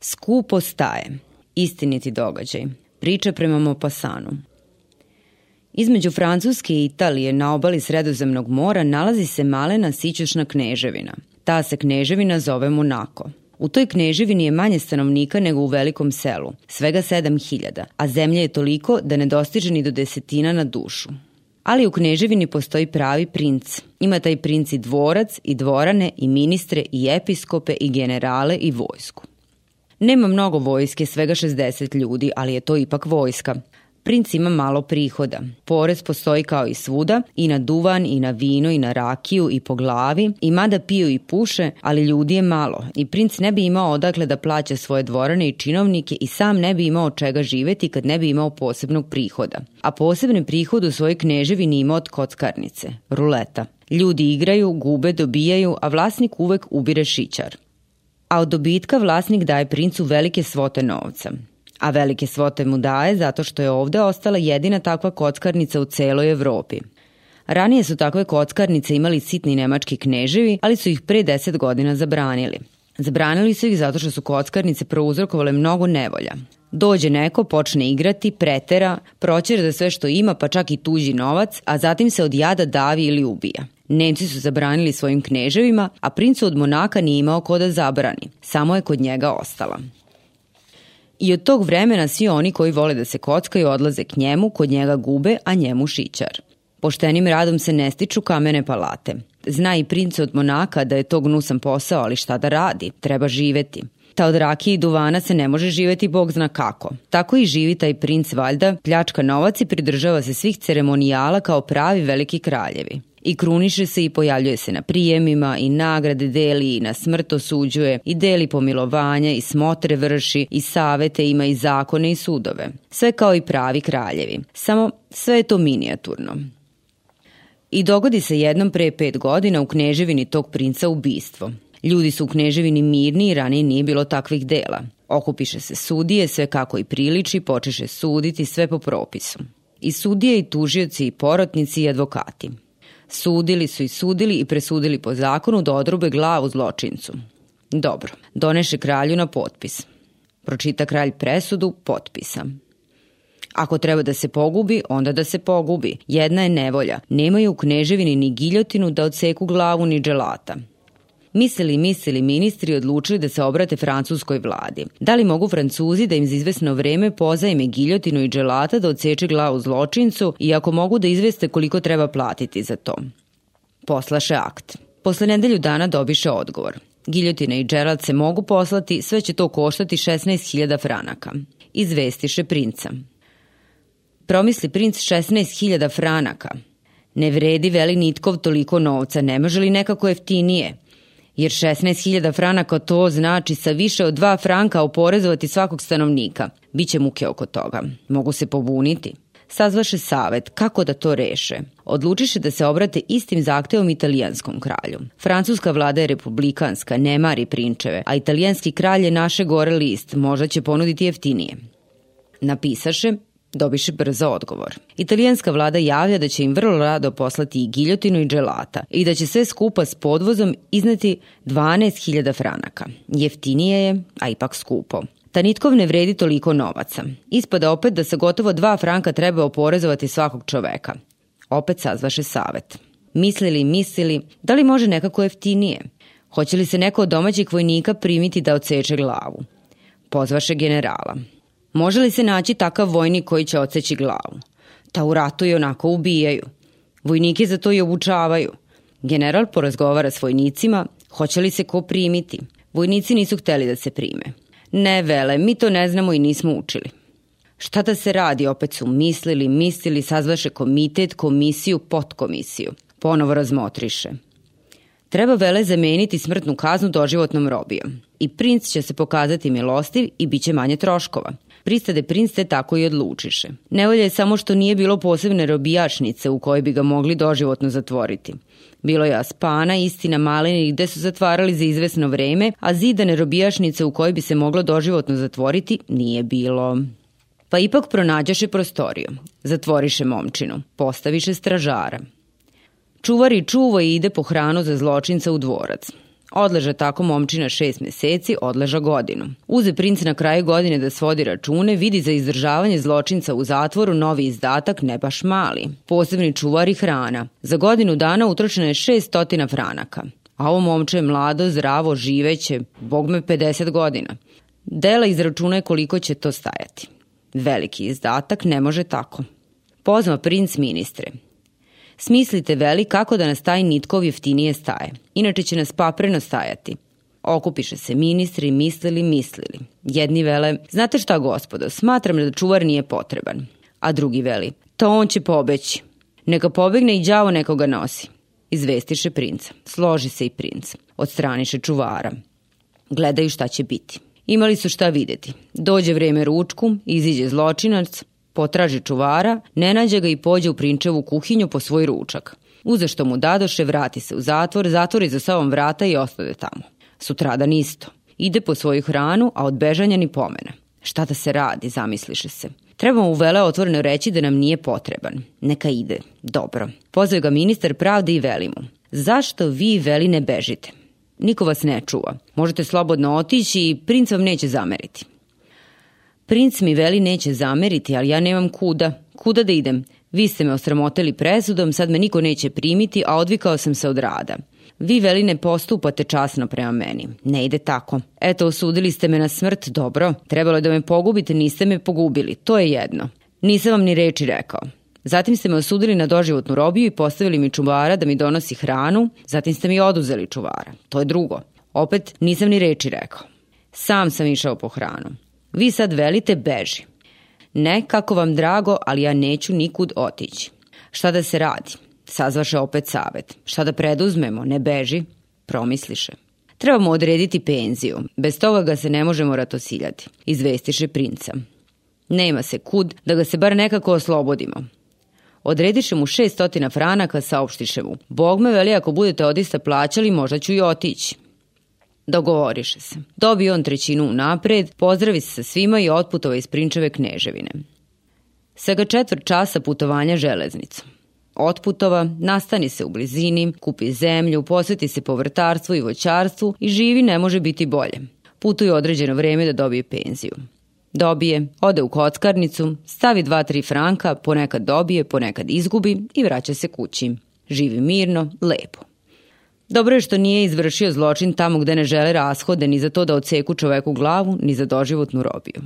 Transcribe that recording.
Skupo staje. Istiniti događaj. Priča prema Mopasanu. Između Francuske i Italije na obali Sredozemnog mora nalazi se malena sićušna kneževina. Ta se kneževina zove Monako. U toj kneževini je manje stanovnika nego u velikom selu, svega 7000, a zemlje je toliko da ne dostiže ni do desetina na dušu. Ali u kneževini postoji pravi princ. Ima taj princ i dvorac, i dvorane, i ministre, i episkope, i generale, i vojsku. Nema mnogo vojske, svega 60 ljudi, ali je to ipak vojska. Princ ima malo prihoda. Porez postoji kao i svuda, i na duvan, i na vino, i na rakiju, i po glavi, i mada piju i puše, ali ljudi je malo i princ ne bi imao odakle da plaća svoje dvorane i činovnike i sam ne bi imao čega živeti kad ne bi imao posebnog prihoda. A posebni prihod u svojoj kneževini ima od kockarnice, ruleta. Ljudi igraju, gube, dobijaju, a vlasnik uvek ubire šićar. A od dobitka vlasnik daje princu velike svote novca a velike svote mu daje zato što je ovde ostala jedina takva kockarnica u celoj Evropi. Ranije su takve kockarnice imali sitni nemački kneževi, ali su ih pre deset godina zabranili. Zabranili su ih zato što su kockarnice prouzrokovale mnogo nevolja. Dođe neko, počne igrati, pretera, proćer da sve što ima, pa čak i tuđi novac, a zatim se od jada davi ili ubija. Nemci su zabranili svojim kneževima, a princu od Monaka nije imao ko da zabrani, samo je kod njega ostala. I od tog vremena svi oni koji vole da se kockaju odlaze k njemu, kod njega gube, a njemu šićar. Poštenim radom se ne stiču kamene palate. Zna i princ od Monaka da je to gnusan posao, ali šta da radi, treba živeti. Ta od rakije i duvana se ne može živeti bog zna kako. Tako i živi taj princ valjda, pljačka novac i pridržava se svih ceremonijala kao pravi veliki kraljevi i kruniše se i pojavljuje se na prijemima i nagrade deli i na smrt osuđuje i deli pomilovanja i smotre vrši i savete ima i zakone i sudove. Sve kao i pravi kraljevi. Samo sve je to minijaturno. I dogodi se jednom pre pet godina u kneževini tog princa ubistvo. Ljudi su u kneževini mirni i ranije nije bilo takvih dela. Okupiše se sudije, sve kako i priliči, počeše suditi sve po propisu. I sudije i tužioci i porotnici i advokati. Sudili su i sudili i presudili po zakonu da odrube glavu zločincu. Dobro, doneše kralju na potpis. Pročita kralj presudu, potpisa. Ako treba da se pogubi, onda da se pogubi. Jedna je nevolja. Nemaju u kneževini ni giljotinu da odseku glavu ni dželata. Mislili i mislili ministri odlučili da se obrate francuskoj vladi. Da li mogu francuzi da im za izvesno vreme pozajme giljotinu i dželata da odseče glavu zločincu i ako mogu da izveste koliko treba platiti za to? Poslaše akt. Posle nedelju dana dobiše odgovor. Giljotina i dželat se mogu poslati, sve će to koštati 16.000 franaka. Izvestiše princa. Promisli princ 16.000 franaka. Ne vredi veli nitkov toliko novca, ne može li nekako jeftinije? Jer 16.000 franaka to znači sa više od 2 franka oporezovati svakog stanovnika. Biće muke oko toga. Mogu se pobuniti. Sazvaše savet kako da to reše. Odlučiše da se obrate istim zahtevom italijanskom kralju. Francuska vlada je republikanska, ne mari prinčeve, a italijanski kralj je naše gore list, možda će ponuditi jeftinije. Napisaše dobiše brzo odgovor. Italijanska vlada javlja da će im vrlo rado poslati i giljotinu i dželata i da će sve skupa s podvozom izneti 12.000 franaka. Jeftinije je, a ipak skupo. Tanitkov ne vredi toliko novaca. Ispada opet da se gotovo 2 franka treba oporezovati svakog čoveka. Opet sazvaše savet. Mislili, mislili, da li može nekako jeftinije? Hoće li se neko od domaćih vojnika primiti da odseče glavu? Pozvaše generala. Može li se naći takav vojnik koji će odseći glavu? Ta u ratu i onako ubijaju. Vojnike za to i obučavaju. General porazgovara s vojnicima, hoće li se ko primiti. Vojnici nisu hteli da se prime. Ne vele, mi to ne znamo i nismo učili. Šta da se radi, opet su mislili, mislili, sazvaše komitet, komisiju, podkomisiju. Ponovo razmotriše. Treba vele zameniti smrtnu kaznu doživotnom robijom. I princ će se pokazati milostiv i bit će manje troškova. Pristade princ te tako i odlučiše. Nevolja je samo što nije bilo posebne robijačnice u kojoj bi ga mogli doživotno zatvoriti. Bilo je aspana, istina maleni gde su zatvarali za izvesno vreme, a zidane robijašnice u kojoj bi se moglo doživotno zatvoriti nije bilo. Pa ipak pronađaše prostoriju. Zatvoriše momčinu. Postaviše stražara. Čuvar i čuva i ide po hranu za zločinca u dvorac. Odleža tako momčina šest meseci, odleža godinu. Uze princ na kraju godine da svodi račune, vidi za izdržavanje zločinca u zatvoru novi izdatak ne baš mali. Posebni čuvar i hrana. Za godinu dana utročeno je 600 franaka. A ovo momče je mlado, zdravo, živeće, bog me 50 godina. Dela izračuna koliko će to stajati. Veliki izdatak ne može tako. Pozva princ ministre. Smislite veli kako da nas taj nitkov jeftinije staje. Inače će nas papreno stajati. Okupiše se ministri, mislili, mislili. Jedni vele, znate šta gospodo, smatram da čuvar nije potreban. A drugi veli, to on će pobeći. Neka pobegne i đavo nekoga nosi. Izvestiše princa. Složi se i princ. Odstraniše čuvara. Gledaju šta će biti. Imali su šta videti. Dođe vreme ručku, iziđe zločinac, potraži čuvara, ne nađe ga i pođe u prinčevu kuhinju po svoj ručak. Uze što mu dadoše, vrati se u zatvor, zatvori za sobom vrata i ostade tamo. Sutradan isto. Ide po svoju hranu, a od bežanja ni pomena. Šta da se radi, zamisliše se. Treba mu vele otvoreno reći da nam nije potreban. Neka ide. Dobro. Pozove ga ministar pravde i veli mu. Zašto vi veli ne bežite? Niko vas ne čuva. Možete slobodno otići i princ vam neće zameriti. Princ mi veli neće zameriti, ali ja nemam kuda. Kuda da idem? Vi ste me osramoteli presudom, sad me niko neće primiti, a odvikao sam se od rada. Vi veli ne postupate časno prema meni. Ne ide tako. Eto, osudili ste me na smrt, dobro. Trebalo je da me pogubite, niste me pogubili. To je jedno. Nisam vam ni reči rekao. Zatim ste me osudili na doživotnu robiju i postavili mi čuvara da mi donosi hranu, zatim ste mi oduzeli čuvara. To je drugo. Opet nisam ni reči rekao. Sam sam išao po hranu. Vi sad velite beži. Ne, kako vam drago, ali ja neću nikud otići. Šta da se radi? Sazvaše opet savet. Šta da preduzmemo? Ne beži. Promisliše. Trebamo odrediti penziju. Bez toga ga se ne možemo ratosiljati. Izvestiše princa. Nema se kud da ga se bar nekako oslobodimo. Odrediše mu 600 franaka, saopštiše mu. Bog me veli ako budete odista plaćali, možda ću i otići. Dogovoriše se. Dobio on trećinu napred, pozdravi se sa svima i otputova iz Prinčeve kneževine. Svega četvrt časa putovanja železnicom. Otputova, nastani se u blizini, kupi zemlju, posveti se povrtarstvu i voćarstvu i živi ne može biti bolje. Putuje određeno vreme da dobije penziju. Dobije, ode u kockarnicu, stavi 2-3 franka, ponekad dobije, ponekad izgubi i vraća se kući. Živi mirno, lepo. Dobro je što nije izvršio zločin tamo gde ne žele rashode ni za to da odseku čoveku glavu, ni za doživotnu robiju.